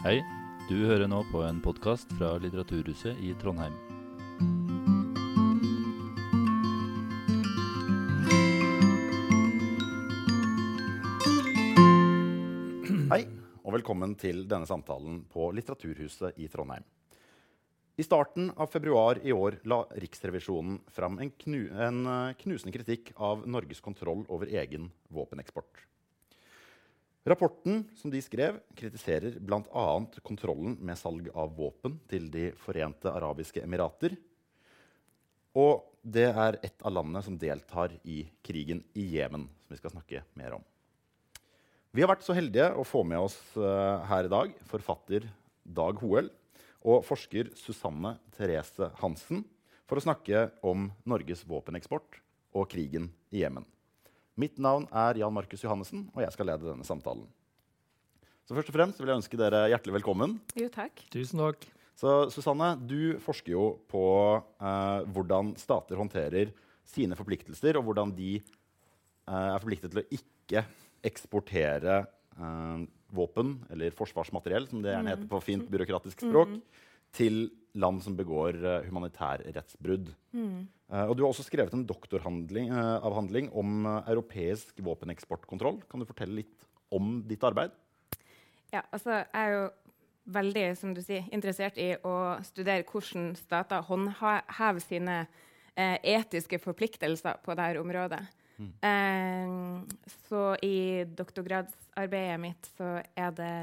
Hei, du hører nå på en podkast fra Litteraturhuset i Trondheim. Hei, og velkommen til denne samtalen på Litteraturhuset i Trondheim. I starten av februar i år la Riksrevisjonen fram en, knu, en eh, knusende kritikk av Norges kontroll over egen våpeneksport. Rapporten som de skrev, kritiserer bl.a. kontrollen med salg av våpen til De forente arabiske emirater. Og det er et av landene som deltar i krigen i Jemen, som vi skal snakke mer om. Vi har vært så heldige å få med oss uh, her i dag forfatter Dag Hoel og forsker Susanne Therese Hansen for å snakke om Norges våpeneksport og krigen i Jemen. Mitt navn er Jan Markus Johannessen, og jeg skal lede denne samtalen. Så først og fremst vil jeg ønske dere hjertelig velkommen. Jo, takk. Tusen takk. Så Susanne, du forsker jo på eh, hvordan stater håndterer sine forpliktelser, og hvordan de eh, er forpliktet til å ikke eksportere eh, våpen, eller forsvarsmateriell, som det gjerne heter på fint byråkratisk språk, til land som begår uh, humanitærrettsbrudd. Mm. Uh, og du har også skrevet en doktoravhandling uh, om uh, europeisk våpeneksportkontroll. Kan du fortelle litt om ditt arbeid? Ja, altså, jeg er jo veldig som du sier, interessert i å studere hvordan stater håndhever sine eh, etiske forpliktelser på dette området. Mm. så i doktorgradsarbeidet mitt så det,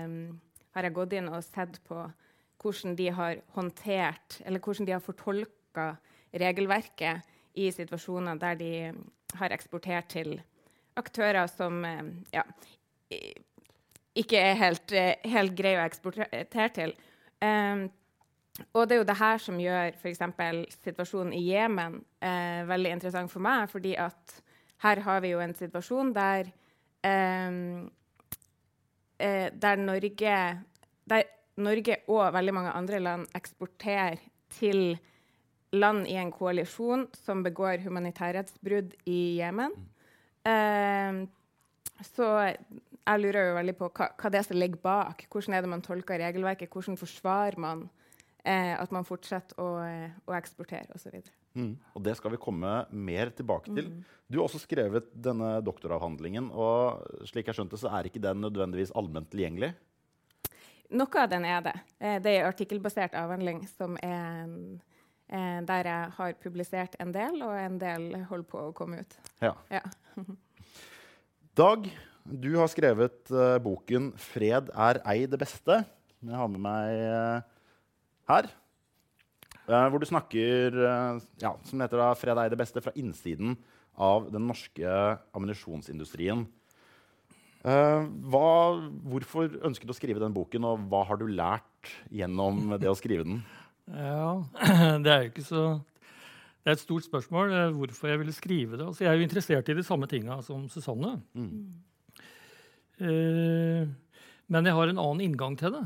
har jeg gått inn og sett på hvordan de har håndtert, eller hvordan de har fortolka regelverket i situasjoner der de har eksportert til aktører som ja, ikke er helt, helt greie å eksportere til. Um, og det er jo det her som gjør f.eks. situasjonen i Jemen eh, veldig interessant for meg. fordi at her har vi jo en situasjon der, eh, eh, der, Norge, Norge og veldig mange andre land eksporterer til land i en koalisjon som begår humanitærrettsbrudd i Jemen. Eh, så jeg lurer jo veldig på hva, hva det er som ligger bak. Hvordan er det man tolker regelverket? Hvordan forsvarer man eh, at man fortsetter å, å eksportere osv.? Mm. Og det skal vi komme mer tilbake til. Mm. Du har også skrevet denne doktoravhandlingen, og slik jeg skjønte, så er ikke den nødvendigvis allment tilgjengelig? Noe av den er det. Eh, det er en artikkelbasert avhandling som er eh, der jeg har publisert en del, og en del holder på å komme ut. Ja. ja. Dag, du har skrevet uh, boken 'Fred er ei det beste'. Jeg har med meg uh, her. Uh, hvor du snakker ja, som heter da, 'Fred er ei det beste' fra innsiden av den norske ammunisjonsindustrien. Hva, hvorfor ønsket du å skrive den boken, og hva har du lært gjennom det å skrive den? Ja, det er jo ikke så det er et stort spørsmål hvorfor jeg ville skrive det. Altså, jeg er jo interessert i de samme tinga som Susanne. Mm. Uh, men jeg har en annen inngang til det.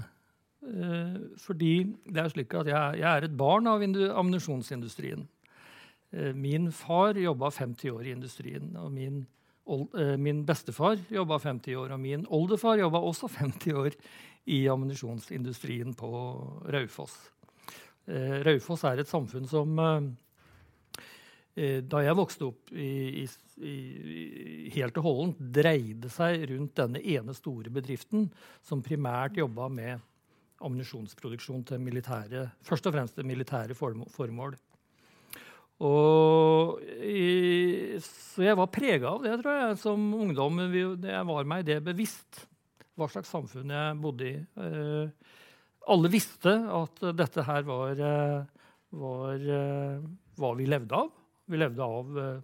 Uh, fordi det er slik at jeg, jeg er et barn av ammunisjonsindustrien. Uh, min far jobba 50 år i industrien. og min, min bestefar jobba 50 år. Og min oldefar jobba også 50 år i ammunisjonsindustrien på Raufoss. Raufoss er et samfunn som da jeg vokste opp i, i, i, helt og holdent, dreide seg rundt denne ene store bedriften som primært jobba med ammunisjonsproduksjon til militære, først og fremst til militære formål. I, så jeg var prega av det, tror jeg, som ungdom. Jeg var meg det bevisst hva slags samfunn jeg bodde i. Eh, alle visste at dette her var, eh, var eh, hva vi levde av. Vi levde av, eh,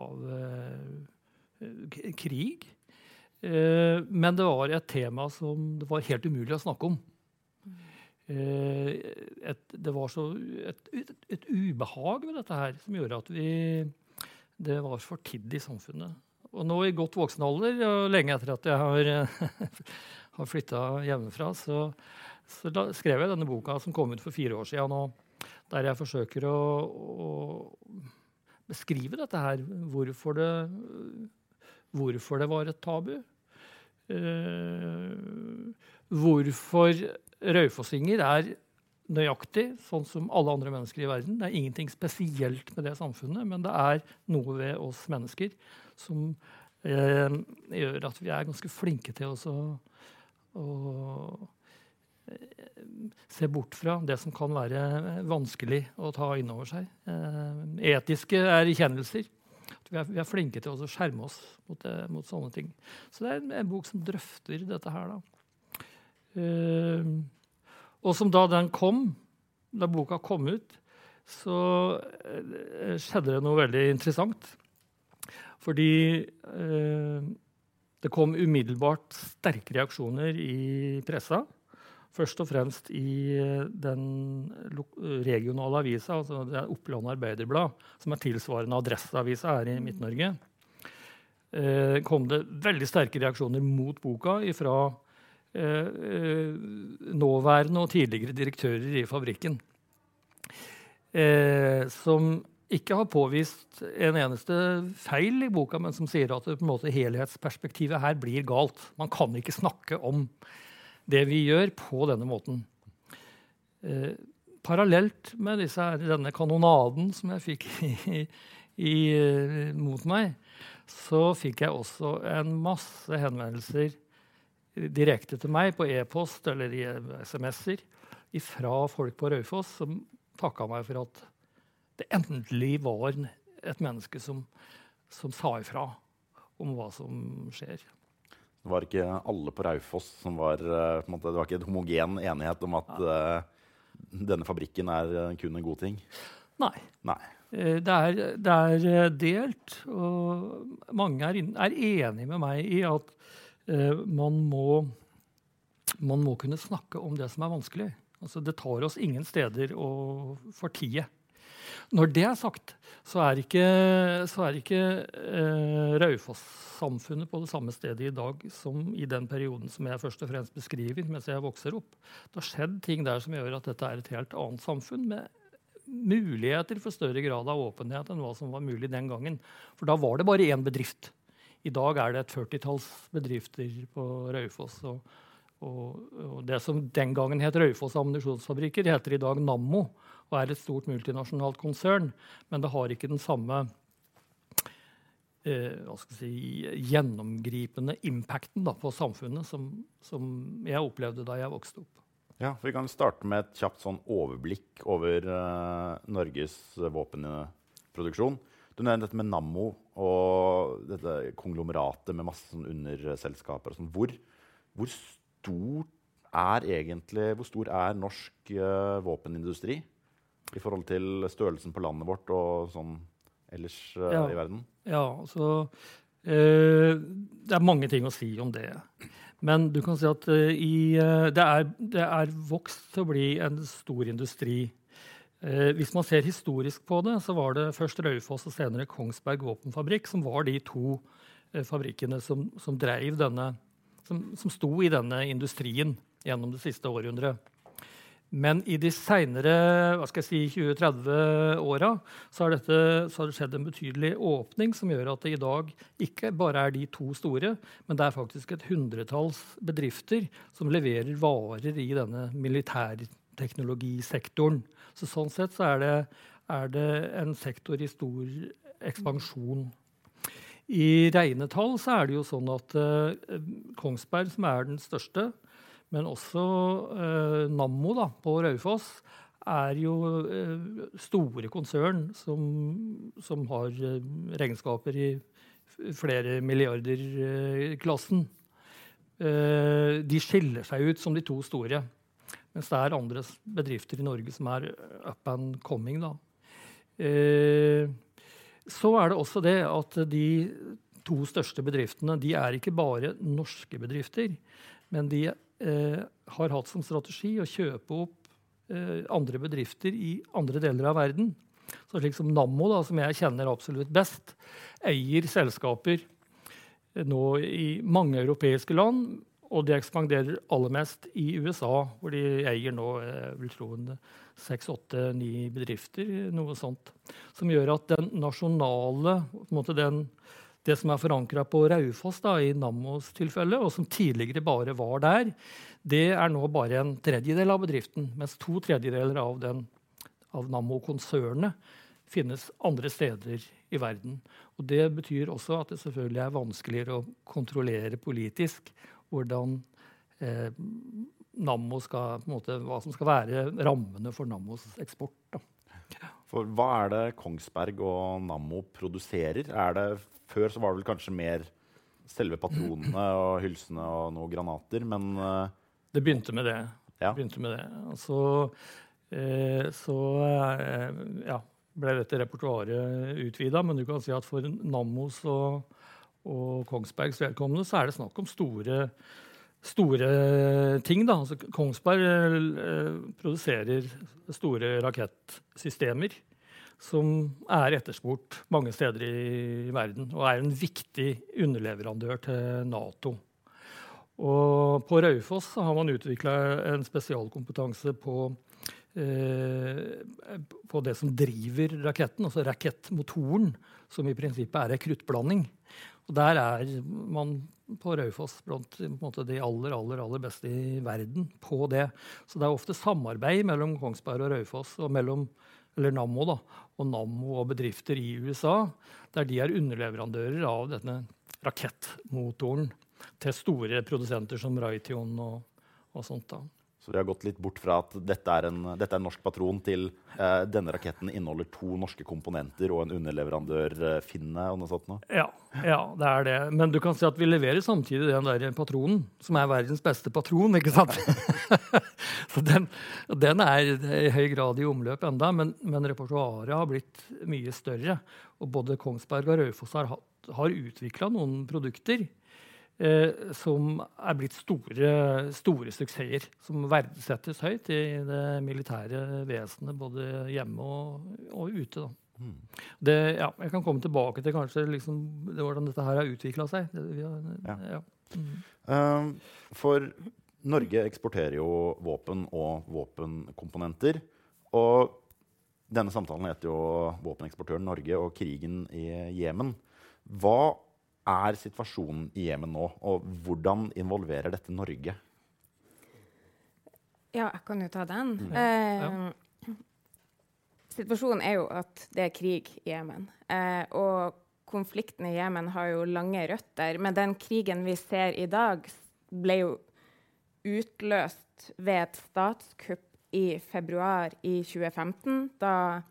av eh, krig. Uh, men det var et tema som det var helt umulig å snakke om. Et, det var så et, et, et, ubehag ved dette her som gjorde at vi Det var fortidd i samfunnet. Og nå i godt voksen alder, og lenge etter at jeg har, har flytta hjemmefra, så, så da, skrev jeg denne boka som kom ut for fire år siden, og der jeg forsøker å, å beskrive dette her. Hvorfor det, hvorfor det var et tabu. eh, hvorfor raufossinger er nøyaktig sånn som alle andre mennesker i verden. Det er ingenting spesielt med det samfunnet, men det er noe ved oss mennesker som eh, gjør at vi er ganske flinke til å, å eh, se bort fra det som kan være vanskelig å ta inn over seg. Eh, etiske erkjennelser. Vi er, vi er, flinke til å skjerme oss mot, det, mot, sånne ting. Så det er en, en bok som drøfter dette her. da. Uh, og som da den kom, da boka kom ut, så uh, skjedde det noe veldig interessant. Fordi eh, det kom umiddelbart sterke reaksjoner i pressa. Først og fremst i den regionale avisa, altså det er Oppland Arbeiderblad, som er tilsvarende Adresseavisa her i Midt-Norge. Eh, kom det veldig sterke reaksjoner mot boka fra eh, eh, nåværende og tidligere direktører i fabrikken. Eh, som ikke har påvist en eneste feil i boka, men som sier at måte, helhetsperspektivet her blir galt. Man kan ikke snakke om det vi gjør, på denne måten. Eh, parallelt med disse, denne kanonaden som jeg fikk i, i, eh, mot meg, så fikk jeg også en masse henvendelser direkte til meg på e-post eller i SMS-er fra folk på Raufoss som takka meg for at det endelig var et menneske som, som sa ifra om hva som skjer. Det var ikke alle på Raufoss som var uh, måte, Det var ikke en homogen enighet om at uh, denne fabrikken er uh, kun en god ting? Nei. Nei. Det er, det, er, delt. Og mange er, er enig med meg i at man må, man, må, kunne snakke om det som er vanskelig. Altså, det tar oss ingen steder å fortie. Når det er sagt, så er ikke, så ikke eh, Raufoss-samfunnet på det samme stedet i dag som i den perioden som jeg først og fremst beskriver mens jeg vokser opp. Det har skjedd ting der som gjør at dette er et helt annet samfunn med muligheter for større grad av åpenhet enn hva som var mulig den gangen. For da var det bare én bedrift. I dag er det et førtitalls bedrifter på Raufoss. Og, og, og, det som den gangen het Raufoss ammunisjonsfabrikker, heter i dag Nammo og er et stort multinasjonalt konsern, men det har ikke den samme eh, si, gjennomgripende impacten da, på samfunnet som, som, jeg opplevde da jeg vokste opp. Ja, Vi kan starte med et kjapt sånn overblikk over uh, Norges våpenproduksjon. Du nevnte dette med Nammo og dette konglomeratet med masse sånn underselskaper. Sånn. Hvor, hvor, stor er egentlig, hvor stor er norsk uh, våpenindustri? i forhold til størrelsen på landet vårt og sånn ellers uh, ja. i verden? Ja, altså uh, Det er mange ting å si om det. Men du kan si at i, det, er, det, er, vokst til å bli en stor industri. Hvis man ser historisk på det, så var det først Raufoss og senere Kongsberg våpenfabrikk som var de to fabrikkene som, som, denne, som, som sto i denne industrien gjennom det siste århundret. Men i de seinere si, 20-30-åra så, har så har det skjedd en betydelig åpning som gjør at det i dag ikke bare er de to store, men det er faktisk et hundretalls bedrifter som leverer varer i denne militærteknologisektoren. Så sånn sett så er det, er det en sektor i stor ekspansjon. I rene tall så er det jo sånn at uh, Kongsberg, som er den største, men også eh, Nammo da, på Raufoss er jo eh, store konsern som, som har eh, regnskaper i flere milliarder-klassen. Eh, de skiller seg ut som de to store. Mens det er andre bedrifter i Norge som er up and coming. Da. Eh, så er det også det at de to største bedriftene de er ikke bare norske bedrifter, men de eh, har hatt som strategi å kjøpe opp eh, andre bedrifter i andre deler av verden. Så slik som Nammo, da, som jeg kjenner absolutt best, eier selskaper eh, nå i mange europeiske land. Og de ekspanderer aller mest i USA, hvor de eier nå jeg vil tro seks, åtte, ni bedrifter. noe sånt, Som gjør at den nasjonale, den, Det som er forankra på Raufoss da, i Nammos tilfelle, og som tidligere bare var der, det er nå bare en tredjedel av bedriften. Mens to tredjedeler av, den, av Nammo-konsernet finnes andre steder i verden. Og Det betyr også at det selvfølgelig er vanskeligere å kontrollere politisk hvordan eh, Nammo skal, på en måte, hva som skal være rammene for Nammos eksport. Da. For hva er det Kongsberg og Nammo produserer? Er det før så var det vel kanskje mer selve patronene og hylsene og noen granater, men eh, Det begynte med det. Ja. Begynte med det. Så, eh, så eh, ja, ble dette repertoaret utvida, men du kan si at for Nammo og, og Kongsbergs vedkommende så er det snakk om store, store ting. Da. Altså, Kongsberg eh, produserer store rakettsystemer som er etterspurt mange steder i verden, og er en viktig underleverandør til Nato. Og på Raufoss har man utvikla en spesialkompetanse på, eh, på det som driver raketten, altså rakettmotoren, som i prinsippet er ei kruttblanding. Og der er man på Raufoss blant måte, de aller, aller, aller beste i verden på det. Så det er ofte samarbeid mellom Kongsberg og Raufoss og mellom eller Nammo, da, og Nammo og bedrifter i USA, der de er underleverandører av denne rakettmotoren til store produsenter som Raytheon og, og sånt. da. Så vi har gått litt bort fra at dette er en, dette er en norsk patron, til eh, denne raketten inneholder to norske komponenter og en underleverandør, eh, Finne og noe sånt noe. Ja, ja, det er det. Men du kan si at vi leverer samtidig den der patronen, som er verdens beste patron. ikke sant? Så den, den, er i høy grad i omløp enda, men, men repertoaret har blitt mye større. Og både Kongsberg og Raufoss har, har utvikla noen produkter som er blitt store, store, suksesser. Som verdsettes høyt i det militære vesenet, både hjemme og, og ute. Mm. Det, ja, jeg kan komme tilbake til kanskje liksom, hvordan dette her har utvikla seg. Det, har, ja. Mm. Um, for Norge eksporterer jo våpen og våpenkomponenter. Og denne samtalen heter jo 'Våpeneksportøren Norge og krigen i Jemen'. Hva er situasjonen i Jemen nå, og hvordan involverer dette Norge? Ja, jeg kan jo ta den. Mm. Eh, ja. Situasjonen er jo at det er krig i Jemen. Eh, og konflikten i Jemen har jo lange røtter. Men den krigen vi ser i dag, ble jo utløst ved et statskupp i februar i 2015, da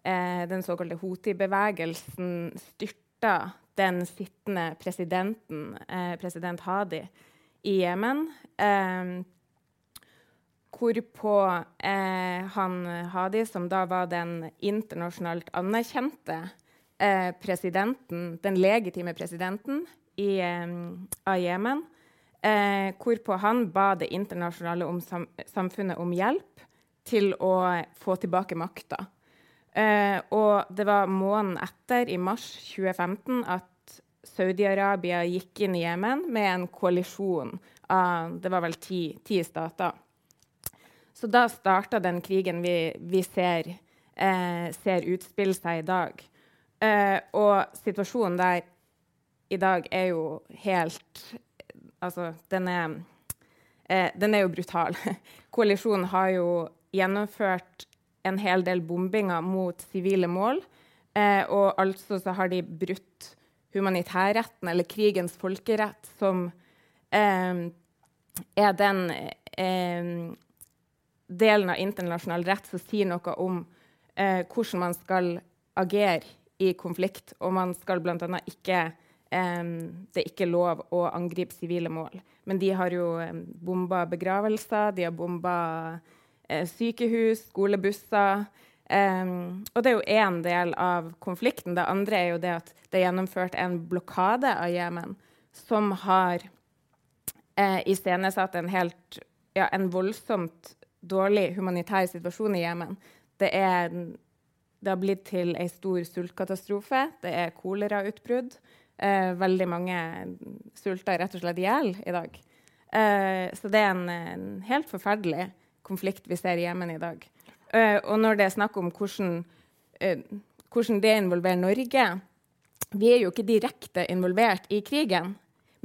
eh, den såkalte Houthi-bevegelsen styrta den sittende presidenten, eh, president Hadi, i Jemen. Eh, hvorpå eh, han Hadi, som da var den internasjonalt anerkjente presidenten, den legitime presidenten i, av Jemen, eh, hvorpå han ba det internasjonale om sam samfunnet om hjelp til å få tilbake makta. Uh, og det var måneden etter, i mars 2015, at Saudi-Arabia gikk inn i Jemen med en koalisjon av det var vel ti, ti stater. Så da starta den krigen vi, vi ser, uh, ser, utspille seg i dag. Uh, og situasjonen der i dag er jo helt Altså, den er, den er jo brutal. Koalisjonen har jo gjennomført en hel del bombinger mot sivile mål. Eh, og altså så har de brutt humanitærretten, eller krigens folkerett, som eh, er den eh, delen av internasjonal rett som sier noe om eh, hvordan man skal agere i konflikt. Og man skal bl.a. ikke Um, Det er ikke lov å angripe sivile mål. Men de har jo um, bomba begravelser, de har bomba Eh, sykehus, skolebusser. Um, og det er jo én del av konflikten. Det andre er jo det at det er gjennomført en blokade av Jemen som har eh, iscenesatt en helt ja, en voldsomt dårlig humanitær situasjon i Jemen. Det, det har blitt til ei stor sultkatastrofe. Det er kolerautbrudd. Eh, veldig mange sulter rett og slett i hjel i dag. Eh, så det er en, en helt forferdelig konflikt vi ser i Jemen i dag. Uh, og når det er snakk om hvordan, uh, hvordan, det involverer Norge, vi er jo ikke direkte involvert i krigen,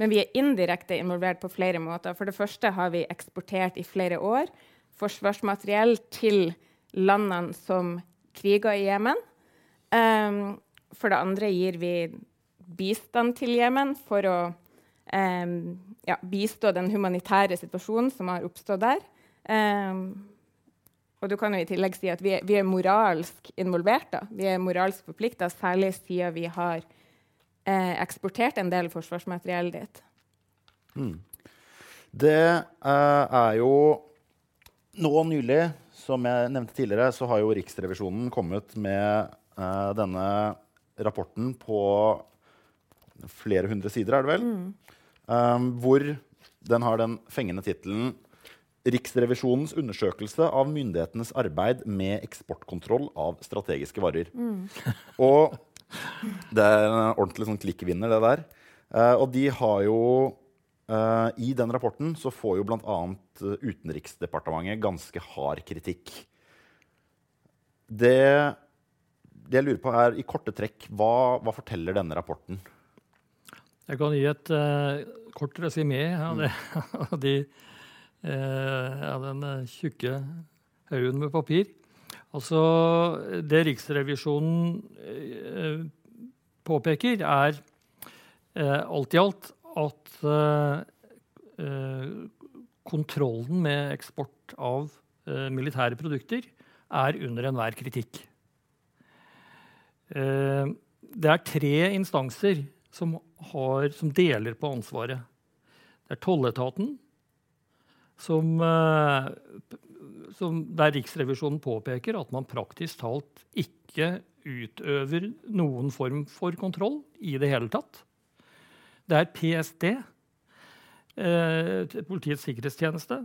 men vi er indirekte involvert på flere måter. For det første har vi eksportert i flere år forsvarsmateriell til landene som kriger i Jemen. Um, for det andre gir vi bistand til Jemen for å um, ja, bistå den humanitære situasjonen som har oppstått der. Um, og du kan jo i tillegg si at vi er, vi er moralsk involvert. Da. Vi er moralsk forplikta, særlig siden vi har eh, eksportert en del forsvarsmateriell dit. Mm. Det eh, er jo nå nylig, som jeg nevnte tidligere, så har jo Riksrevisjonen kommet med eh, denne rapporten på flere hundre sider, er det vel? Mm. Um, hvor den har den fengende tittelen Riksrevisjonens undersøkelse av myndighetenes arbeid med eksportkontroll av strategiske varer. Mm. Og det er en ordentlig sånn klikkvinner, det der. Uh, og de har jo uh, I den rapporten så får jo bl.a. Utenriksdepartementet ganske hard kritikk. Det, det, jeg lurer på, er i korte trekk hva, hva forteller denne rapporten? Jeg kan gi et uh, kort resymé av ja, de Eh, av den eh, tjukke haugen med papir. Altså, det Riksrevisjonen eh, påpeker, er alt i alt at kontrollen med eksport av militære produkter er under enhver kritikk. det er tre instanser som, har, som deler på ansvaret. Det er tolletaten, som, eh, som, der Riksrevisjonen påpeker at man praktisk talt ikke utøver noen form for kontroll i det hele tatt. Det er PST, eh, Politiets sikkerhetstjeneste,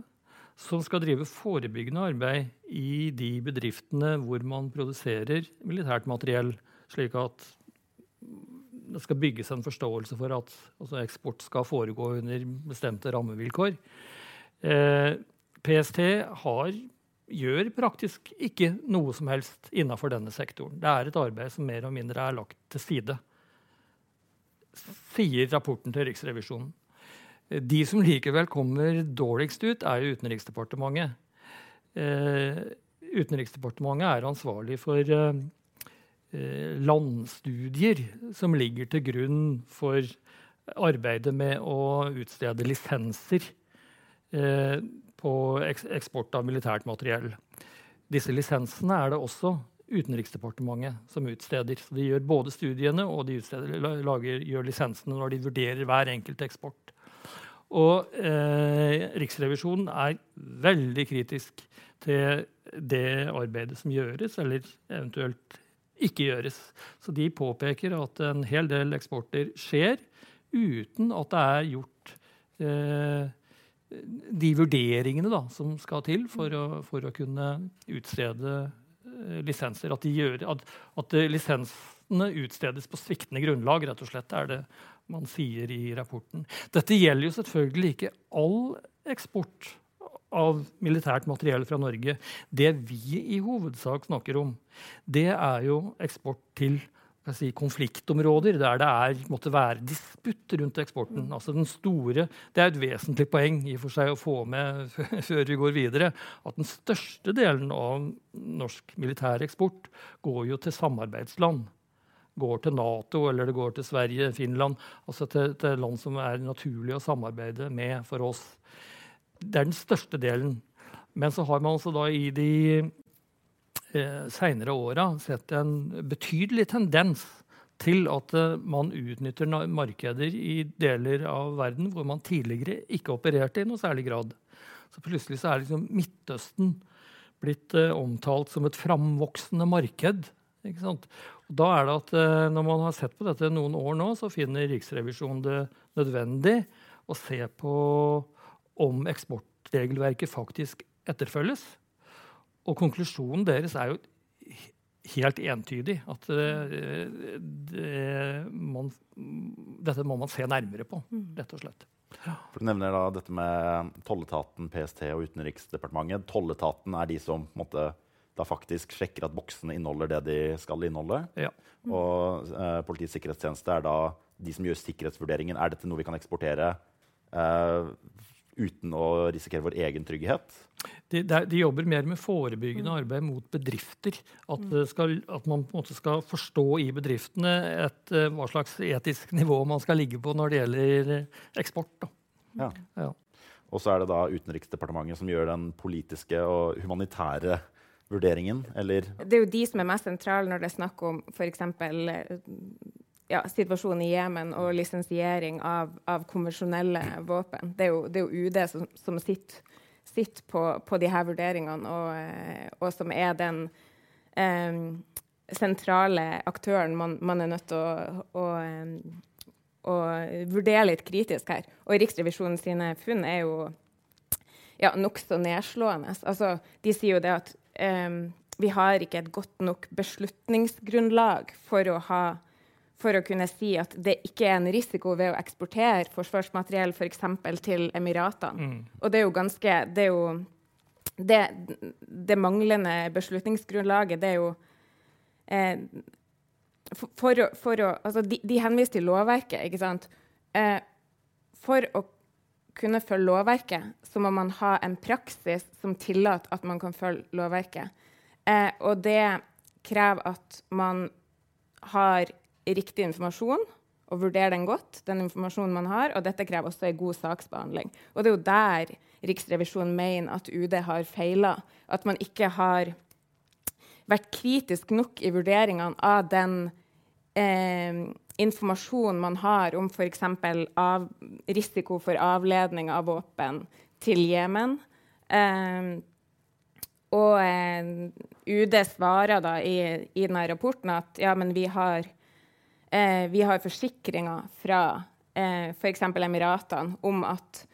som skal drive forebyggende arbeid i de bedriftene hvor man produserer militært materiell, slik at det skal bygges en forståelse for at altså eksport skal foregå under bestemte rammevilkår. Eh, PST har, gjør praktisk ikke noe som helst innafor denne sektoren. Det er et arbeid som mer og mindre er lagt til side, sier rapporten til Riksrevisjonen. Eh, de som likevel kommer dårligst ut, er Utenriksdepartementet. Eh, Utenriksdepartementet er ansvarlig for eh, eh, landstudier som ligger til grunn for arbeidet med å utstede lisenser på eksport av militært materiell. Disse lisensene er det også Utenriksdepartementet som utsteder. Så de gjør både studiene og de utsteder, lager, gjør lisensene når de vurderer hver enkelt eksport. Og eh, Riksrevisjonen er veldig kritisk til det arbeidet som gjøres, eller eventuelt ikke gjøres. Så de påpeker at en hel del eksporter skjer uten at det er gjort eh, de vurderingene da, som skal til for å, for å kunne utstede uh, lisenser. At, gjør, at, at, lisensene utstedes på sviktende grunnlag, rett og slett, er det man sier i rapporten. Dette gjelder jo selvfølgelig ikke all eksport av militært materiell fra Norge. Det vi i hovedsak snakker om, det er jo eksport til Norge si, konfliktområder der det er, måtte være disputt rundt eksporten. Mm. Altså den store, Det er et vesentlig poeng i for seg å få med før vi går videre, at den største delen av norsk militær eksport går jo til samarbeidsland. Går til Nato eller det går til Sverige, Finland. Altså til, til land som er naturlig å samarbeide med for oss. Det er den største delen. Men så har man altså da i de eh, seinere åra sett en betydelig tendens til at eh, man utnytter markeder i deler av verden hvor man tidligere ikke opererte i noe særlig grad. Så plutselig så er liksom Midtøsten blitt eh, omtalt som et framvoksende marked. Og da er det at eh, Når man har sett på dette noen år nå, så finner Riksrevisjonen det nødvendig å se på om eksportregelverket faktisk etterfølges. Og konklusjonen deres er jo helt entydig. At uh, det, man, dette må man se nærmere på, mm. rett og slett. For Du nevner da dette med tolletaten, PST og Utenriksdepartementet. Tolletaten er de som måte, da faktisk sjekker at boksene inneholder det de skal inneholde. Ja. Og eh, Politiets sikkerhetstjeneste er da de som gjør sikkerhetsvurderingen. Er dette noe vi kan eksportere eh, uten å risikere vår egen trygghet? De, de, de jobber mer med forebyggende arbeid mot bedrifter. At, skal, at man på en måte skal forstå i bedriftene et, eh, hva slags etisk nivå man skal ligge på når det gjelder eh, eksport. Da. Ja. Ja. Og så er det da Utenriksdepartementet som gjør den politiske og humanitære vurderingen, eller Det er jo de som er mest sentrale når det er snakk om f.eks. Ja, situasjonen i Jemen og lisensiering av, av konvensjonelle våpen. Det er jo, det er jo UD som, som sitter, sitter på, på de her vurderingene, og, eh, og som er den eh, sentrale aktøren man, man, er nødt til å, å, eh, å, vurdere litt kritisk her. Og Riksrevisjonen sine funn er jo ja, nokså nedslående. Altså, de sier jo det at um, vi har ikke et godt nok beslutningsgrunnlag for å, ha, for å kunne si at det ikke er en risiko ved å eksportere forsvarsmateriell f.eks. til Emiratene. Mm. Og det er jo ganske Det, er jo, det, det manglende beslutningsgrunnlaget, det er jo eh, for, for, å, for å, altså de, de, henviser til lovverket, ikke sant? Eh, for å kunne følge lovverket, så må man ha en praksis som tillater at man kan følge lovverket. Eh, og det krever at man har riktig informasjon og vurdere den godt, den informasjonen man har, og dette krever også en god saksbehandling. Og det er jo der Riksrevisjonen mener at UD har feila. At man ikke har vært kritisk nok i vurderingene av den eh, informasjonen man har om f.eks. risiko for avledning av våpen til Jemen. Eh, og eh, UD svarer da i, i denne rapporten at ja, men vi har, eh, vi har forsikringer fra eh, f.eks. Emiratene om at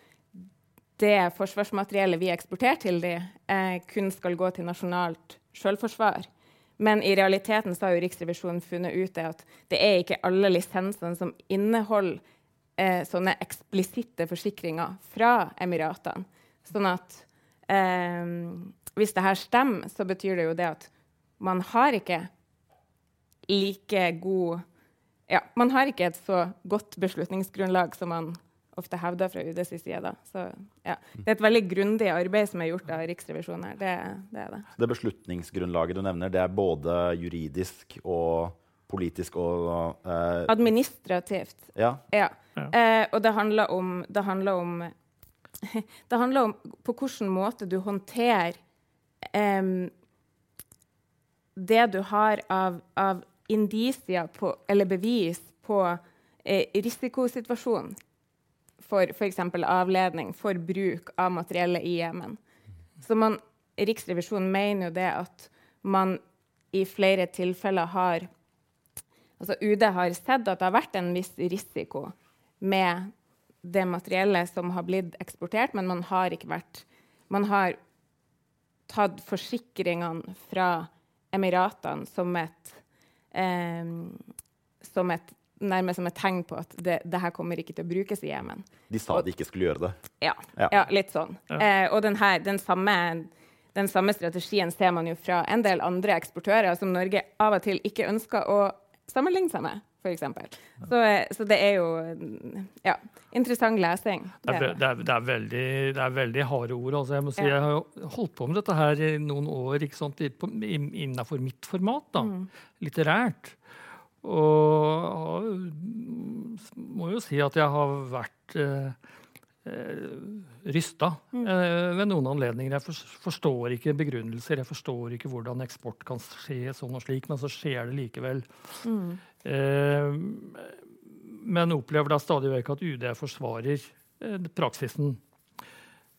det forsvarsmateriellet vi eksporterer til dem, eh, kun skal gå til nasjonalt selvforsvar. Men i realiteten så har jo Riksrevisjonen funnet ut det at det er ikke alle lisensene som inneholder eh, sånne eksplisitte forsikringer fra Emiratene. Sånn at eh, hvis det her stemmer, så betyr det jo det at man har ikke like god Ja, man har ikke et så godt beslutningsgrunnlag som man ofte hevder fra UDs side. Da. Så, ja. Det er et veldig grundig arbeid som er gjort av Riksrevisjonen. her. Det, det, er det. Det beslutningsgrunnlaget du nevner, det er både juridisk og politisk og eh, Administrativt. Ja. ja. ja. Eh, og det handler om, det handler om det handler om på hvilken måte du håndterer eh, det du har av, av indisier på, eller bevis på eh, risikosituasjonen for f.eks. avledning, for bruk av materiellet i Jemen. Så man, Riksrevisjonen mener jo det at man i flere tilfeller har altså UD har sett at det har vært en viss risiko med det materiellet som har blitt eksportert, men man har ikke vært Man har tatt forsikringene fra Emiratene som et, eh, som et nærmest som et tegn på at det, det, her kommer ikke til å brukes i Jemen. De sa de ikke skulle gjøre det? Ja, ja. ja litt sånn. Ja. Eh, og den, her, den, samme, den, samme, strategien ser man jo fra en del andre eksportører som Norge av og til ikke ønsker å sammenligne seg med. For så, eh, så det er jo ja, interessant lesing. Det er, det er, det er, veldig, det er veldig, harde ord. Altså, jeg må si, jeg har holdt på med dette her i noen år ikke sant, innenfor mitt format, da, mm. litterært. Og må jo si at jeg har vært eh, eh rysta mm. eh, ved noen anledninger. Jeg forstår ikke begrunnelser, jeg forstår ikke hvordan eksport kan skje sånn og slik, men så skjer det likevel. Mm. Eh, men opplever da stadig vekk at UD forsvarer eh, praksisen.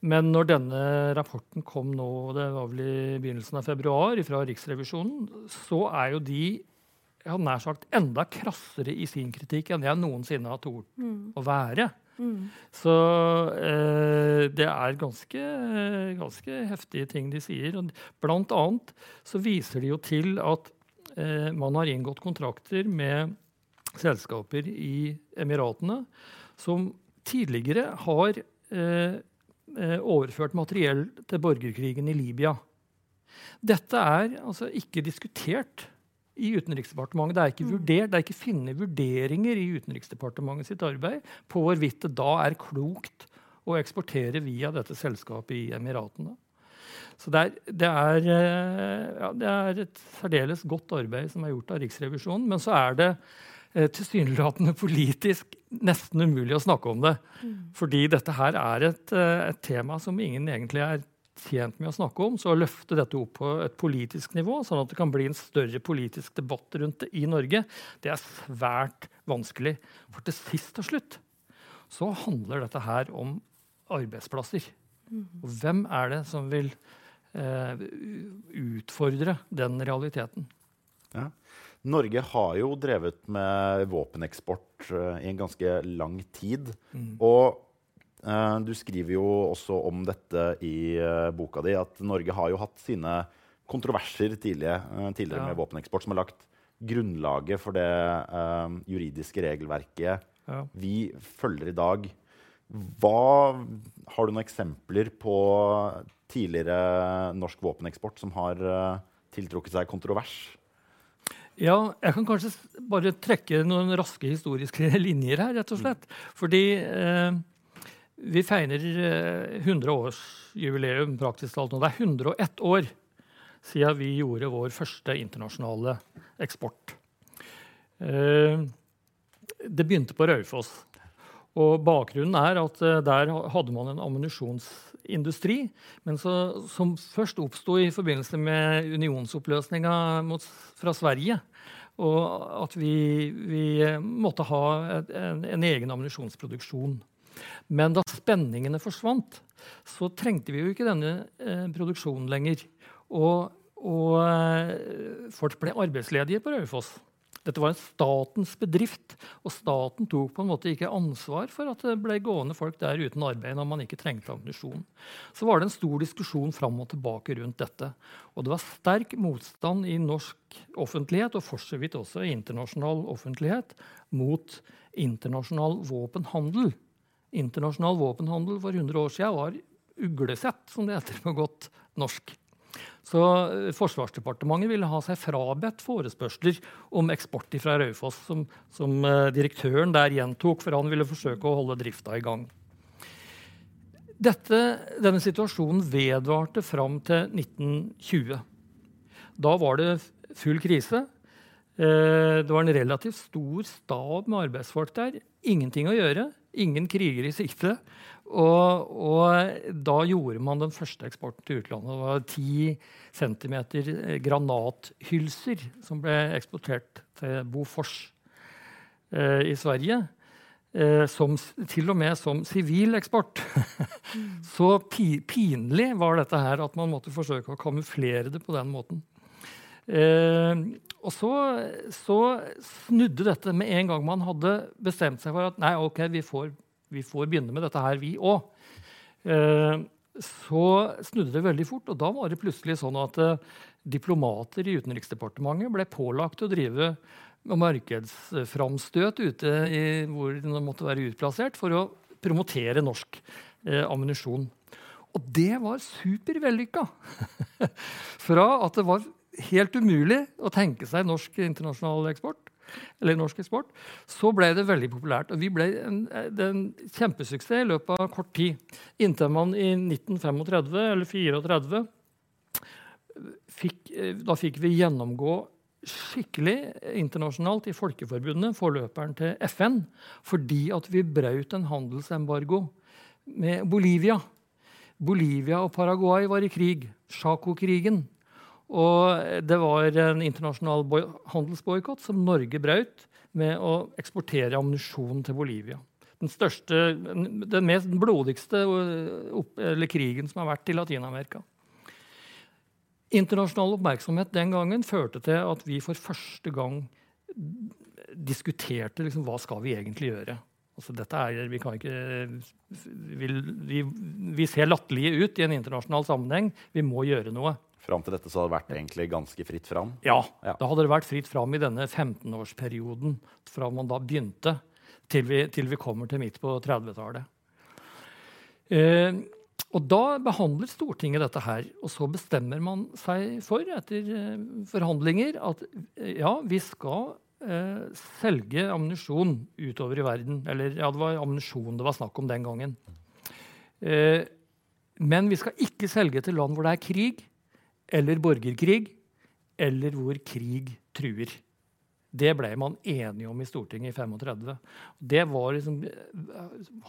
Men når denne rapporten kom nå, det var vel i begynnelsen av februar, fra Riksrevisjonen, så er jo de jeg hadde nær sagt enda krassere i sin kritikk enn jeg noensinne har tort mm. å være. Mm. Så eh, det er ganske, ganske, heftige ting de sier. Blant annet så viser de jo til at man har inngått kontrakter med selskaper i Emiratene som tidligere har eh, eh overført materiell til borgerkrigen i Libya. Dette er altså ikke diskutert i Utenriksdepartementet. Det er ikke vurdert, det er ikke funnet vurderinger i Utenriksdepartementet sitt arbeid på hvorvidt det da er klokt å eksportere via dette selskapet i Emiratene. Så det er, det, er, eh, ja, det er, et særdeles godt arbeid som er gjort av Riksrevisjonen. Men så er det eh, tilsynelatende politisk nesten umulig å snakke om det. Mm. Fordi dette her er et, eh, et, tema som ingen egentlig er tjent med å snakke om. Så å løfte dette opp på et politisk nivå, sånn at det kan bli en større politisk debatt rundt det i Norge, det er svært vanskelig. For til sist og slutt så handler dette her om arbeidsplasser. Mm. Og hvem er det som vil utfordre den realiteten? Ja. Norge har jo drevet med våpeneksport uh, i en ganske lang tid. Mm. Og uh, du skriver jo også om dette i uh, boka di, at Norge har jo hatt sine kontroverser tidligere, tidligere ja. med våpeneksport, som har lagt grunnlaget for det juridiske regelverket ja. vi følger i dag. Hva, har du noen eksempler på tidligere norsk våpeneksport som har uh, tiltrukket seg kontrovers? Ja, jeg kan kanskje bare trekke noen raske historiske linjer her, rett og slett. Fordi eh, vi feirer eh, 100-årsjubileum praktisk talt nå. Det er 101 år siden vi gjorde vår første internasjonale eksport. Eh, det begynte på Raufoss. Og bakgrunnen er at uh, der hadde man en ammunisjonsindustri, men så, som først oppsto i forbindelse med unionsoppløsninga fra Sverige. Og at vi, vi måtte ha en, en, egen ammunisjonsproduksjon. Men da spenningene forsvant, så trengte vi jo ikke denne eh, produksjonen lenger. Og, og eh, folk ble arbeidsledige på Raufoss. Dette var en statens bedrift, og staten tok på en måte ikke ansvar for at det ble gående folk der uten arbeid når man ikke trengte ammunisjon. Så var det en stor diskusjon fram og tilbake rundt dette. Og det var sterk motstand i norsk offentlighet, og for så vidt også i internasjonal offentlighet, mot internasjonal våpenhandel. Internasjonal våpenhandel for 100 år siden var uglesett, som det heter på godt norsk. Så eh, Forsvarsdepartementet ville ha seg frabedt forespørsler om eksport fra Raufoss, som, som, eh, direktøren der gjentok, for han ville forsøke å holde drifta i gang. Dette, denne situasjonen vedvarte fram til 1920. Da var det full krise. Eh, det var en relativt stor stab med arbeidsfolk der. Ingenting å gjøre. Ingen kriger i sikte. Og, og, da gjorde man den første eksporten til utlandet. Det var 10 cm granathylser som ble eksportert til Bofors eh, i Sverige. Eh, som, til og med som sivil eksport. Så pi, pinlig var dette her at man måtte forsøke å kamuflere det på den måten. Eh, og så, så, snudde dette med en gang man hadde bestemt seg for at nei, ok, vi får vi får begynne med dette her, vi òg. Eh, så snudde det veldig fort, og da var det plutselig sånn at eh, diplomater i Utenriksdepartementet ble pålagt å drive markedsframstøt ute i, hvor de måtte være utplassert, for å promotere norsk eh, ammunisjon. Og det var supervellykka! Fra at det var helt umulig å tenke seg norsk internasjonal eksport, eller norsk eksport, så ble det veldig populært. Og vi ble en, en kjempesuksess i løpet av kort tid. Inntil man i 1935 eller 1934 fikk, da fikk vi gjennomgå skikkelig internasjonalt i Folkeforbundet, forløperen til FN, fordi at vi brøt en handelsembargo med Bolivia. Bolivia og Paraguay var i krig. Chaco-krigen. Og det var en internasjonal handelsboikott som Norge brøt med å eksportere ammunisjon til Bolivia. Den, største, den mest blodigste opp, krigen som har vært i Latin-Amerika. Internasjonal oppmerksomhet den gangen førte til at vi for første gang diskuterte liksom, hva skal vi egentlig gjøre. Altså, er, vi, ikke, vi, vi, vi ser latterlige ut i en internasjonal sammenheng. Vi må gjøre noe. Fram til dette så hadde det vært egentlig ganske fritt fram? Ja, ja. da hadde det vært fritt fram i denne 15-årsperioden fra man da begynte, til vi, til vi, kommer til midt på 30-tallet. Eh, Og da behandler Stortinget dette her, og så bestemmer man seg for, etter eh, forhandlinger, at eh, ja, vi skal eh, selge ammunisjon utover i verden. Eller ja, det var ammunisjon det var snakk om den gangen. Eh, men vi skal ikke selge til land hvor det er krig eller borgerkrig, eller hvor krig truer. Det ble man enige om i Stortinget i 35. Det var liksom,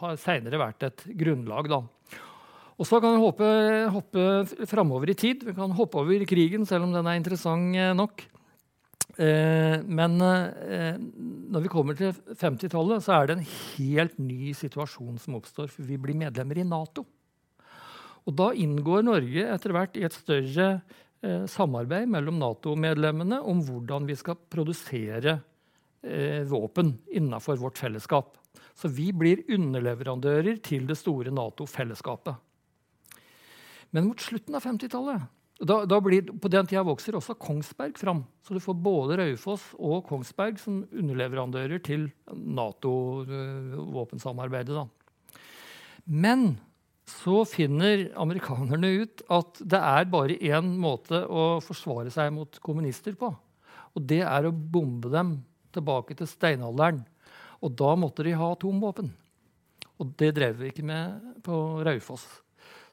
har seinere vært et grunnlag. da. Og så kan vi hoppe, hoppe framover i tid. Vi kan hoppe over krigen, selv om den er interessant eh, nok. Eh, men eh, når vi kommer til 50-tallet, så er det en helt ny situasjon som oppstår. For vi blir medlemmer i Nato. Og da inngår Norge etter hvert i et større eh, samarbeid mellom Nato-medlemmene om hvordan vi skal produsere eh, våpen innenfor vårt fellesskap. Så vi blir underleverandører til det store Nato-fellesskapet. Men mot slutten av 50-tallet da, da blir, På den tida vokser også Kongsberg fram. Så du får både Raufoss og Kongsberg som underleverandører til Nato-våpensamarbeidet. Men så finner amerikanerne ut at det er bare én måte å forsvare seg mot kommunister på. Og det er å bombe dem tilbake til steinalderen. Og da måtte de ha atomvåpen. Og det drev vi ikke med på Raufoss.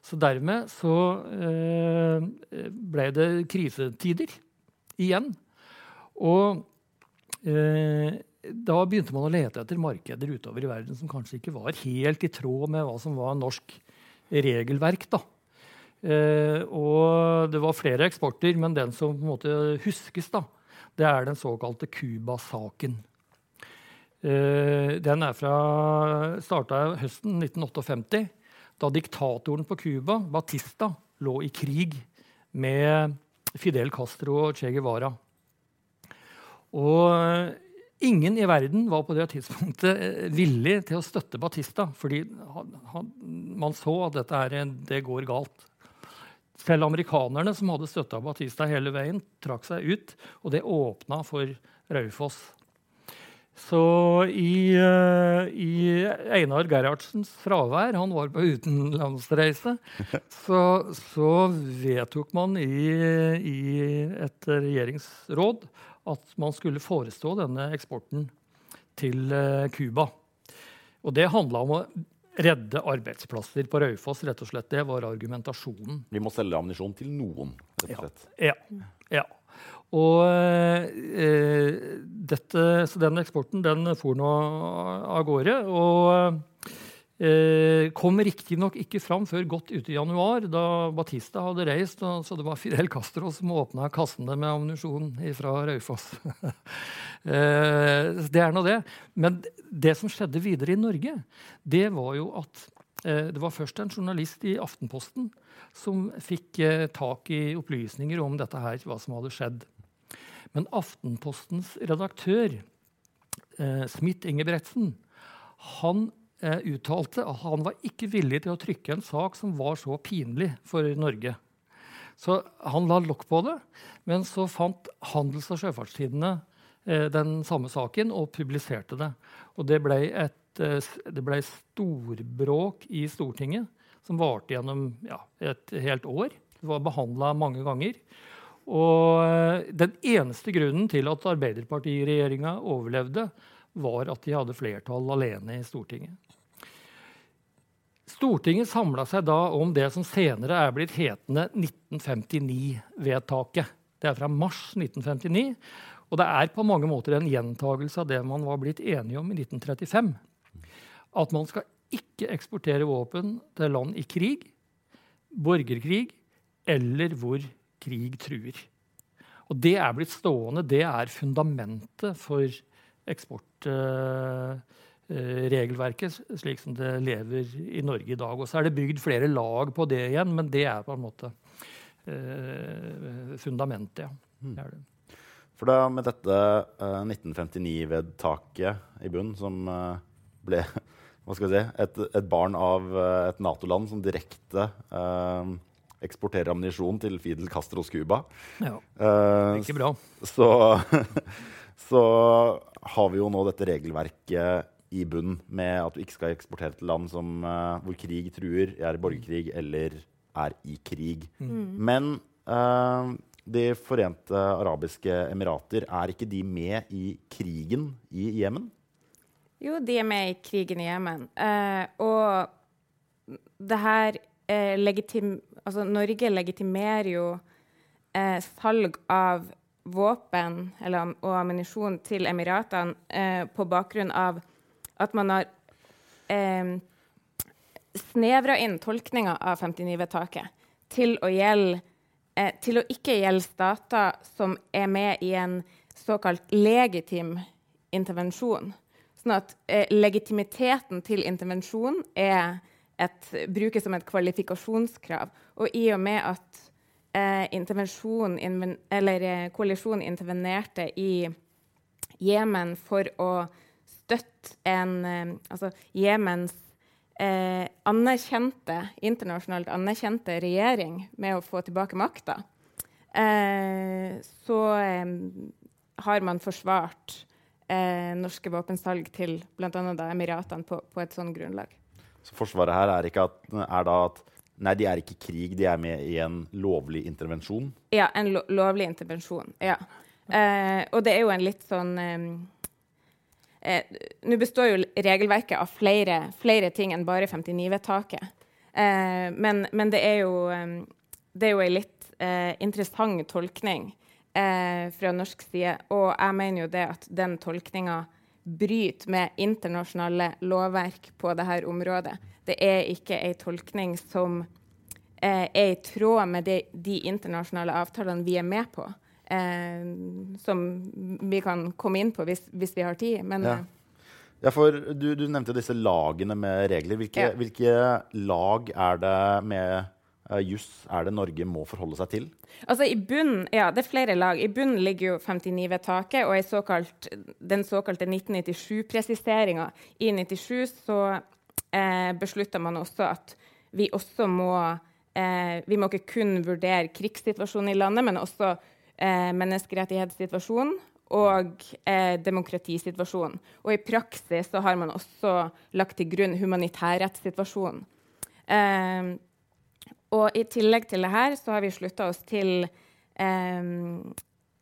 Så dermed så eh, ble det krisetider igjen. Og eh, da begynte man å lete etter markeder utover i verden som kanskje ikke var helt i tråd med hva som var norsk regelverk. da. Eh, og det var flere eksporter, men den som på en måte huskes, da, det er den såkalte Cuba-saken. Eh, den er fra starta høsten 1958 da diktatoren på Cuba, Batista, lå i krig med Fidel Castro og Che Guevara. Og ingen i verden var på det tidspunktet eh, villig til å støtte Batista, fordi man så at dette her, det går galt. Selv amerikanerne, som hadde støtta Batista hele veien, trakk seg ut, og det åpna for Raufoss. Så i, uh, i, Einar Gerhardsens fravær, han var på utenlandsreise, så, så vedtok man i, i, et regjeringsråd at man skulle forestå denne eksporten til uh, Cuba. Og det handla om å redde arbeidsplasser på Raufoss. rett og slett. Det var argumentasjonen. Vi må selge ammunisjon til noen, rett og slett. Ja. ja, ja. Og eh, dette, så den eksporten den for nå av gårde. Og eh, kom riktignok ikke fram før godt ute i januar, da Batista hadde reist. Og, så det var Fidel Castro som åpna kassene med ammunisjon fra Raufoss. eh, det er nå det. Men det som skjedde videre i Norge, det var jo at eh, det var først en journalist i Aftenposten som fikk eh, tak i opplysninger om dette her, hva som hadde skjedd. Men Aftenpostens redaktør, eh, Smith Ingebretsen, han uttalte at han var ikke villig til å trykke en sak som var så pinlig for Norge. Så han la lokk på det, men så fant Handels- og Sjøfartstidene eh, den samme saken og publiserte det. Og det ble, et, eh, det ble storbråk i Stortinget som varte gjennom ja, et helt år. Det var behandla mange ganger. Og eh, den eneste grunnen til at Arbeiderpartiregjeringa overlevde, var at de hadde flertall alene i Stortinget. Stortinget samla seg da om det som senere er blitt hetende 1959-vedtaket. Det er fra mars 1959, og det er på mange måter en gjentagelse av det man var blitt enige om i 1935. At man skal ikke eksportere våpen til land i krig, borgerkrig eller hvor krig truer. Og det er blitt stående. Det er fundamentet for eksportregelverket uh, slik som det lever i Norge i dag. Og så er det bygd flere lag på det igjen, men det er på en måte eh, fundamentet. ja. Mm. Det det. For da med dette eh, 1959-vedtaket i bunn, som ble hva skal vi si, et, et barn av et Nato-land som direkte eksporterer ammunisjon til Fidel Castros Cuba. Ja, ikke bra. Så, så, har vi jo nå dette regelverket i bunnen med at du ikke skal eksportere til land som, uh, hvor krig truer, er i borgerkrig eller er i krig. Men uh, De forente arabiske emirater, er ikke de med i krigen i Jemen? Jo, de er med i krigen i Jemen. Uh, og det her legitim... Altså, Norge legitimerer jo salg av våpen eller, og ammunisjon til Emiratene eh, på bakgrunn av at man har eh, snevra inn tolkninga av 59-vedtaket til å gjelde eh, til å ikke gjelde stater som er med i en såkalt legitim intervensjon. Sånn at eh, legitimiteten til intervensjon er et, brukes som et kvalifikasjonskrav. Og i og med at eh, intervensjon, eller eh, koalisjonen intervenerte i Jemen for å støtte en eh, Altså Jemens eh, anerkjente, internasjonalt anerkjente regjering med å få tilbake makta, eh, så eh, har man forsvart eh, norske våpensalg til bl.a. Emiratene på, på et sånt grunnlag. Så forsvaret her er, at, er da at Nei, de er ikke i krig, de er med i en lovlig intervensjon. Ja, en lo lovlig intervensjon. Ja. Eh, og det er jo en litt sånn eh, eh, Nå består jo regelverket av flere, flere ting enn bare 59-vedtaket. Eh, men, men det er jo eh, det er jo en litt eh, interessant tolkning eh, fra norsk side. Og jeg mener jo det at den tolkninga bryter med internasjonale lovverk på dette området. Det er ikke ei tolkning som eh, er i tråd med de, de internasjonale avtalene vi er med på. Eh, som vi kan komme inn på hvis, hvis vi har tid. Men Ja. eh, Ja, for du, du nevnte disse lagene med regler. Hvilke, Ja. hvilke lag er det med uh, juss er det Norge må forholde seg til? Altså i bunnen, ja, Det er flere lag. I bunnen ligger jo 59-vedtaket og såkalt, den såkalte 1997-presiseringa. I 97 så eh, beslutta man også at vi også må eh, Vi må ikke kun vurdere krigssituasjonen i landet, men også eh, menneskerettighetssituasjonen og eh, demokratisituasjonen. Og i praksis så har man også lagt til grunn humanitærrettssituasjonen. Eh, og i tillegg til det her så har vi slutta oss til eh,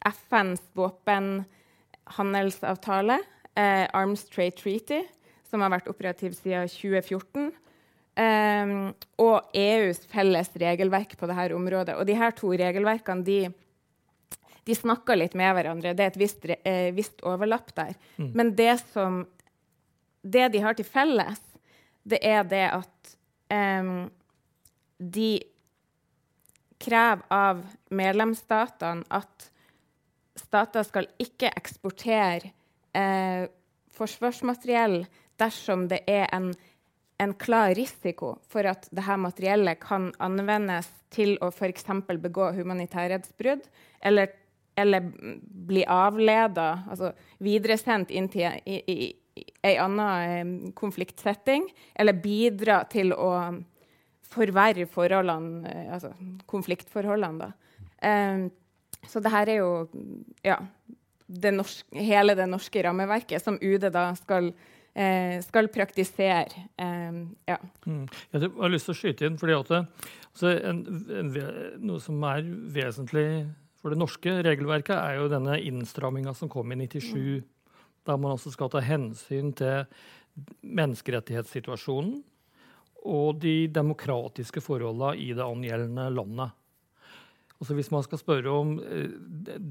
FNs våpenhandelsavtale, eh, Arms Trade Treaty, som har vært operativ siden 2014. eh, og EUs felles regelverk på dette området. Og de her to regelverkene de, de snakker litt med hverandre. Det er et visst, eh, visst overlapp der. Men det som det de har til felles, det er det at em, de krever av medlemsstatene at stater skal ikke eksportere eh, forsvarsmateriell dersom det er en, en klar risiko for at dette materiellet kan anvendes til å f.eks. begå humanitærrettsbrudd, eller, eller bli avleda, altså videresendt inn til ei anna eh, konfliktsetting, eller bidra til å forverre forholdene, eh, altså konfliktforholdene. Da. Um, så det her er jo ja, det norske, hele det norske rammeverket som UD da skal, eh, skal praktisere. Eh, ja. Mm. Jeg har lyst til å skyte inn, fordi at det, altså en, en, noe som er vesentlig for det norske regelverket, er jo denne innstramminga som kom i 97, der man altså skal ta hensyn til menneskerettighetssituasjonen og de demokratiske forholdene i det angjeldende landet. Altså hvis man skal spørre om eh,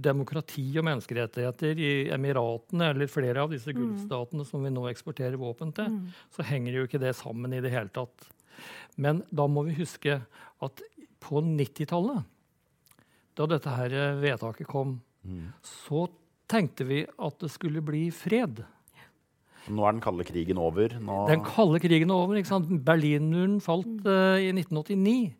demokrati og menneskerettigheter i Emiratene eller flere av disse gulfstatene som vi nå eksporterer våpen til, så henger jo ikke det sammen i det hele tatt. Men da må vi huske at på 90-tallet, da dette her eh, vedtaket kom, så tenkte vi at det skulle bli fred. Nå er den kalde krigen over. Nå, Den kalde krigen er over. ikke sant? Berlinmuren falt uh, i 1989.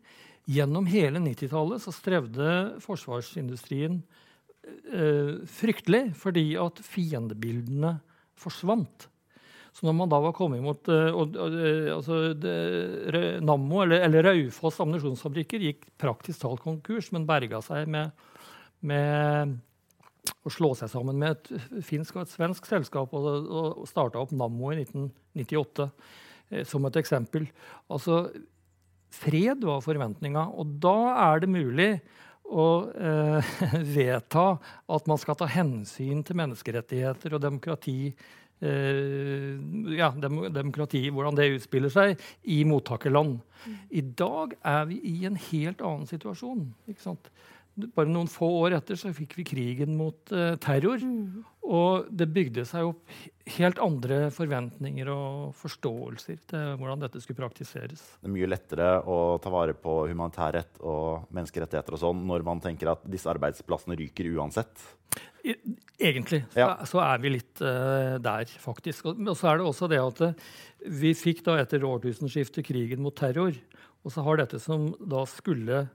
Gjennom hele 90-tallet så strevde forsvarsindustrien uh, fryktelig fordi at fiendebildene forsvant. Så når man da var kommet mot eh, eh, altså, det, Nammo, eller, eller Raufoss ammunisjonsfabrikker, gikk praktisk talt konkurs, men berga seg med, med å slå seg sammen med et finsk og et svensk selskap og, og starta opp Nammo i 1998 eh, som et eksempel. Altså, fred var forventninga, og da er det mulig å eh, vedta at man skal ta hensyn til menneskerettigheter og demokrati. Eh, ja, dem, demokrati, hvordan det utspiller seg i mottakerland. Mm. I dag er vi i en helt annen situasjon. ikke sant? Bare noen få år etter så fikk vi krigen mot uh, terror. Mm. Og det bygde seg opp helt andre forventninger og forståelser til hvordan dette skulle praktiseres. Det er mye lettere å ta vare på humanitærrett og menneskerettigheter og sånn når man tenker at disse arbeidsplassene ryker uansett. Egentlig ja. så, så, er vi litt uh, der, faktisk. Og, og, så er det også det at uh, vi fikk da etter årtusenskiftet krigen mot terror. Og så har dette som da skulle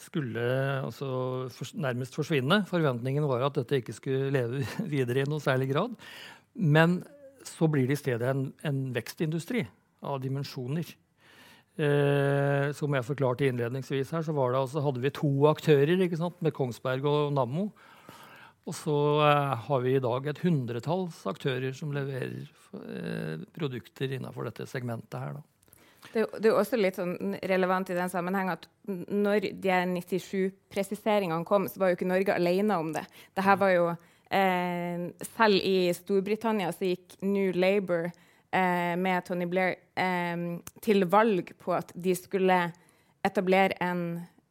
skulle altså, for, nærmest forsvinne. Forventningen var at dette ikke skulle leve videre i noe særlig grad. Men så blir det i stedet en, en vekstindustri av dimensjoner. Eh, som jeg forklarte innledningsvis her, så det, altså, hadde vi to aktører med Kongsberg og Nammo. Og så eh, har vi i dag et hundretalls aktører som leverer eh, produkter innenfor dette segmentet her. Da. Det, det, er også litt sånn relevant i den sammenheng at når de 97-presiseringene kom, så var jo ikke Norge alene om det. Dette var jo eh, Selv i Storbritannia så gikk New Labour eh, med Tony Blair eh, til valg på at de skulle etablere en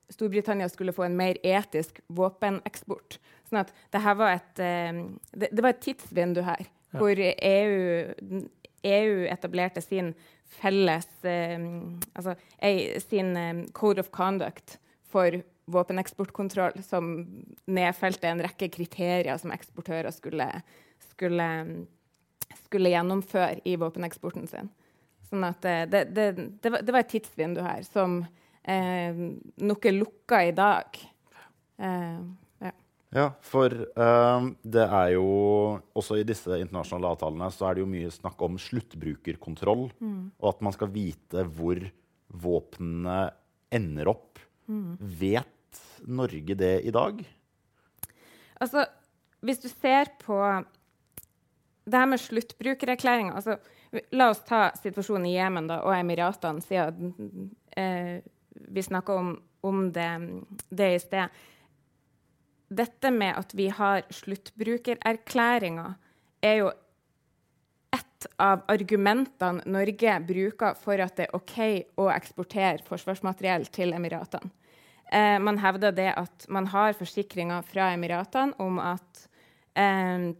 Storbritannia skulle få en mer etisk våpeneksport. Sånn at dette var et, eh, det, det, var et tidsvindu her ja. hvor EU, EU etablerte sin felles eh, altså, sin eh, code of conduct for våpeneksportkontroll, som nedfelte en rekke kriterier som eksportører skulle, skulle, skulle gjennomføre i våpeneksporten sin. Sånn at eh, det, det, det, var, det, var, et tidsvindu her som eh, nok er lukka i dag. Eh, ja, for uh, det er jo også i disse internasjonale avtalene så er det jo mye snakk om sluttbrukerkontroll. Mm. Og at man skal vite hvor våpnene ender opp. Mm. Vet Norge det i dag? Altså, hvis du ser på det her med sluttbrukererklæringa altså, La oss ta situasjonen i Jemen og Emiratene, siden eh, vi snakka om, om det, det i sted dette med at vi har sluttbrukererklæringer, er jo ett av argumentene Norge bruker for at det er OK å eksportere forsvarsmateriell til Emiratene. Eh, man hevder det at man har forsikringer fra Emiratene om at eh,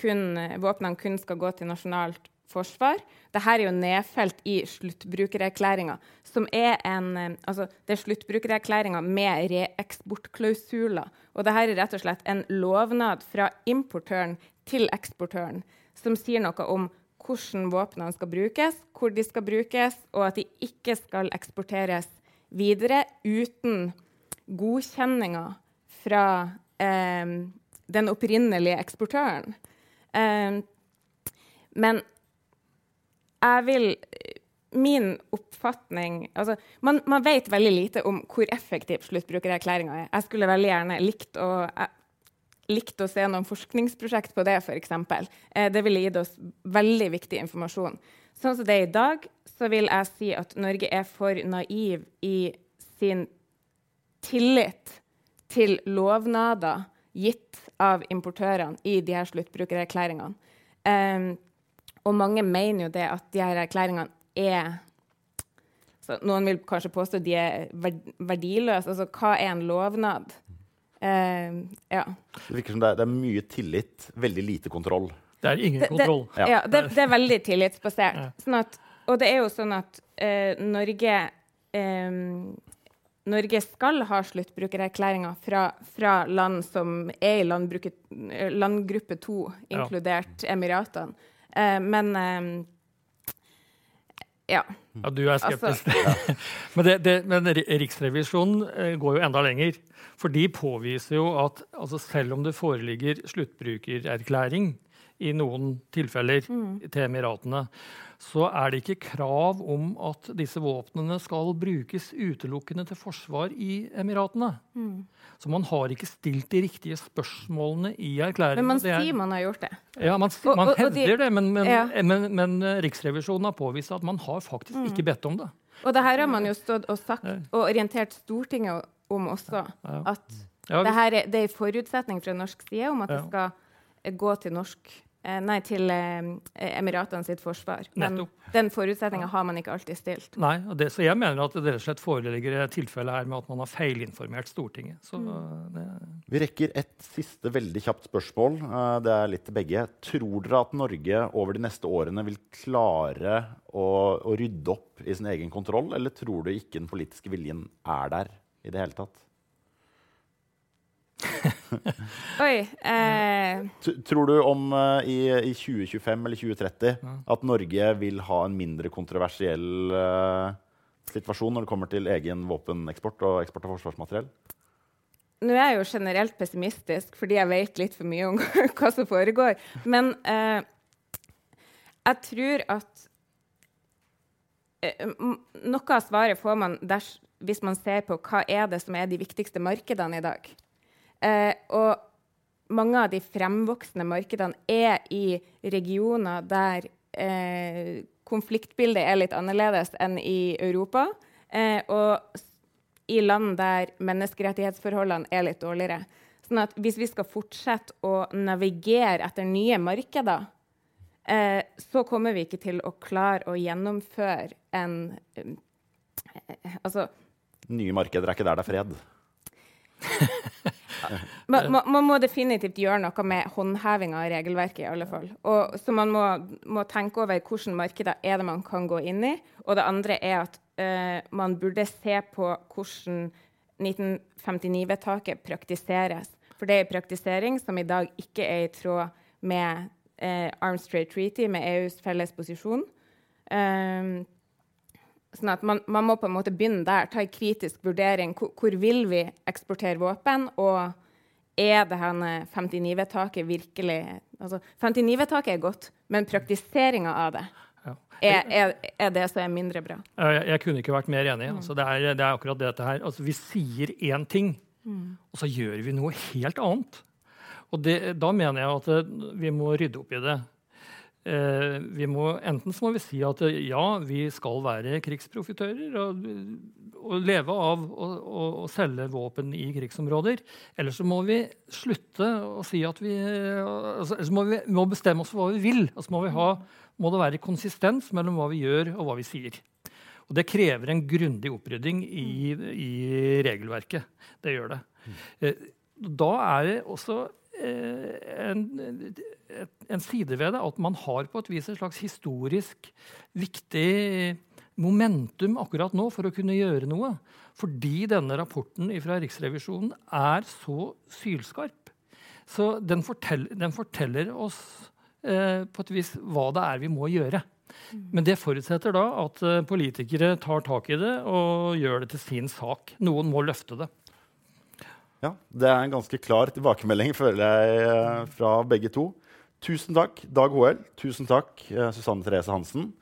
kun, våpnene kun skal gå til nasjonalt forsvar. Dette er jo nedfelt i sluttbrukererklæringa, som er en eh, altså, det er sluttbrukererklæringa med reeksportklausuler. Og dette er rett og slett en lovnad fra importøren til eksportøren som sier noe om hvordan våpnene skal brukes, hvor de skal brukes, og at de ikke skal eksporteres videre uten godkjenninga fra eh, den opprinnelige eksportøren. Eh, men jeg vil Min oppfatning altså, man, man, vet veldig lite om hvor effektiv sluttbrukererklæringa er. Jeg skulle veldig gjerne likt å, likt å se noen forskningsprosjekt på det, f.eks. Eh, det ville gitt oss veldig viktig informasjon. Sånn som det er i dag, så vil jeg si at Norge er for naiv i sin tillit til lovnader gitt av importørene i de her sluttbrukererklæringene. Um, og mange mener jo det at de her erklæringene er Noen vil kanskje påstå de er verdiløse. Altså, hva er en lovnad? Uh, ja. Det virker som det er, det er, mye tillit, veldig lite kontroll. Det er ingen kontroll. Det, ja, det, det, er veldig tillitsbasert. Sånn at, og det er jo sånn at uh, Norge um, Norge skal ha sluttbrukererklæringer fra, fra, land som er i landgruppe 2, inkludert ja. Emiratene. Uh, men uh, ja. ja. Du er skeptisk. Altså. men, det, det, men, Riksrevisjonen uh, går jo enda lenger. For de påviser jo at altså selv om det foreligger sluttbrukererklæring i noen tilfeller til Emiratene, så er det ikke krav om at disse våpnene skal brukes utelukkende til forsvar i Emiratene. Så man har ikke stilt de riktige spørsmålene i erklæringen. Men man Det er- sier man har gjort det. ja, man, Og- man hevder og de- det, men, men, Ja. men, men eh, Riksrevisjonen har påvist at man har faktisk ikke bedt om det. Og det her har man jo stått og sagt og orientert Stortinget om også. At Ja, det, her er, det er en forutsetning fra norsk side om at det skal gå til norsk Nei, til eh, Emiratene sitt forsvar. Men Nettopp. den forutsetninga har man ikke alltid stilt. Nei, og det, så jeg mener at det rett og slett foreligger et tilfelle her med at man har feilinformert Stortinget. Så det, Vi rekker et siste veldig kjapt spørsmål. Eh, Det er litt til begge. Tror dere at Norge over de neste årene vil klare å, å rydde opp i sin egen kontroll, eller tror du ikke den politiske viljen er der i det hele tatt? Oi. Eh, Tror du om eh, i, i 2025 eller 2030 at Norge vil ha en mindre kontroversiell eh, situasjon når det kommer til egen våpeneksport og eksport av forsvarsmateriell? Nå er jeg jo generelt pessimistisk fordi jeg vet litt for mye om hva som foregår. Men eh, jeg tror at eh, Noe av svaret får man dersom hvis man ser på hva er det som er de viktigste markedene i dag. Eh, og mange av de fremvoksende markedene er i regioner der eh, konfliktbildet er litt annerledes enn i Europa. Eh, og i land der menneskerettighetsforholdene er litt dårligere. Sånn at hvis vi skal fortsette å navigere etter nye markeder, eh, så kommer vi ikke til å klare å gjennomføre en eh, Altså Nye markeder er ikke der det er fred. Man, man, må definitivt gjøre noe med håndhevinga av regelverket. i alle fall. Og, så man må, må tenke over hvilke markeder er det man kan gå inn i. Og det andre er at uh, man burde se på hvordan 1959-vedtaket praktiseres. For det er praktisering som i dag ikke er i tråd med eh, Arms Trade Treaty, med EUs felles posisjon. Um, Sånn at man, man må på en måte begynne der, ta en kritisk vurdering. Hvor, hvor vil vi eksportere våpen? Og er det henne 59-vedtaket virkelig altså 59-vedtaket er godt, men praktiseringa av det ja. er, er, er det som er mindre bra. jeg, jeg kunne ikke vært mer enig. Altså, det, er, det er akkurat dette her. Altså, vi sier én ting, og så gjør vi noe helt annet. Og det, da mener jeg at eh, vi må rydde opp i det. Eh, vi må, enten så må vi si at eh, ja, vi skal være krigsprofitører og, og leve av å, å, å selge våpen i krigsområder. Eller så må vi slutte å si at vi altså, Eller så må vi må bestemme oss for hva vi vil. Og så må, vi ha, må det være konsistens mellom hva vi gjør og hva vi sier. Og det krever en grundig opprydding i, i regelverket. Det gjør det. Eh, Da er det også eh, en, en side ved det at man har på et vis et slags historisk viktig momentum akkurat nå for å kunne gjøre noe. Fordi denne rapporten fra Riksrevisjonen er så sylskarp. Så den, forteller, den forteller oss eh, på et vis hva det er vi må gjøre. Men det forutsetter da at eh, politikere tar tak i det og gjør det til sin sak. Noen må løfte det. Ja, Det er en ganske klar tilbakemelding føler jeg, eh, fra begge to. Tusen takk, Dag HL. Tusen takk, eh, Susanne Therese Hansen.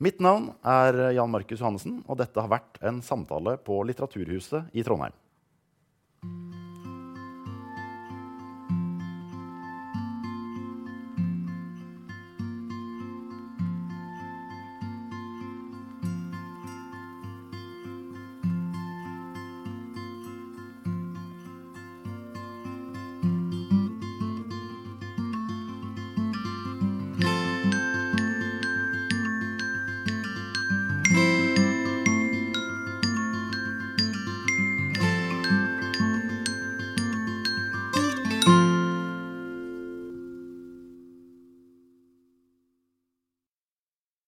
Mitt navn er Jan Markus Johannessen, og dette har vært en samtale på Litteraturhuset i Trondheim.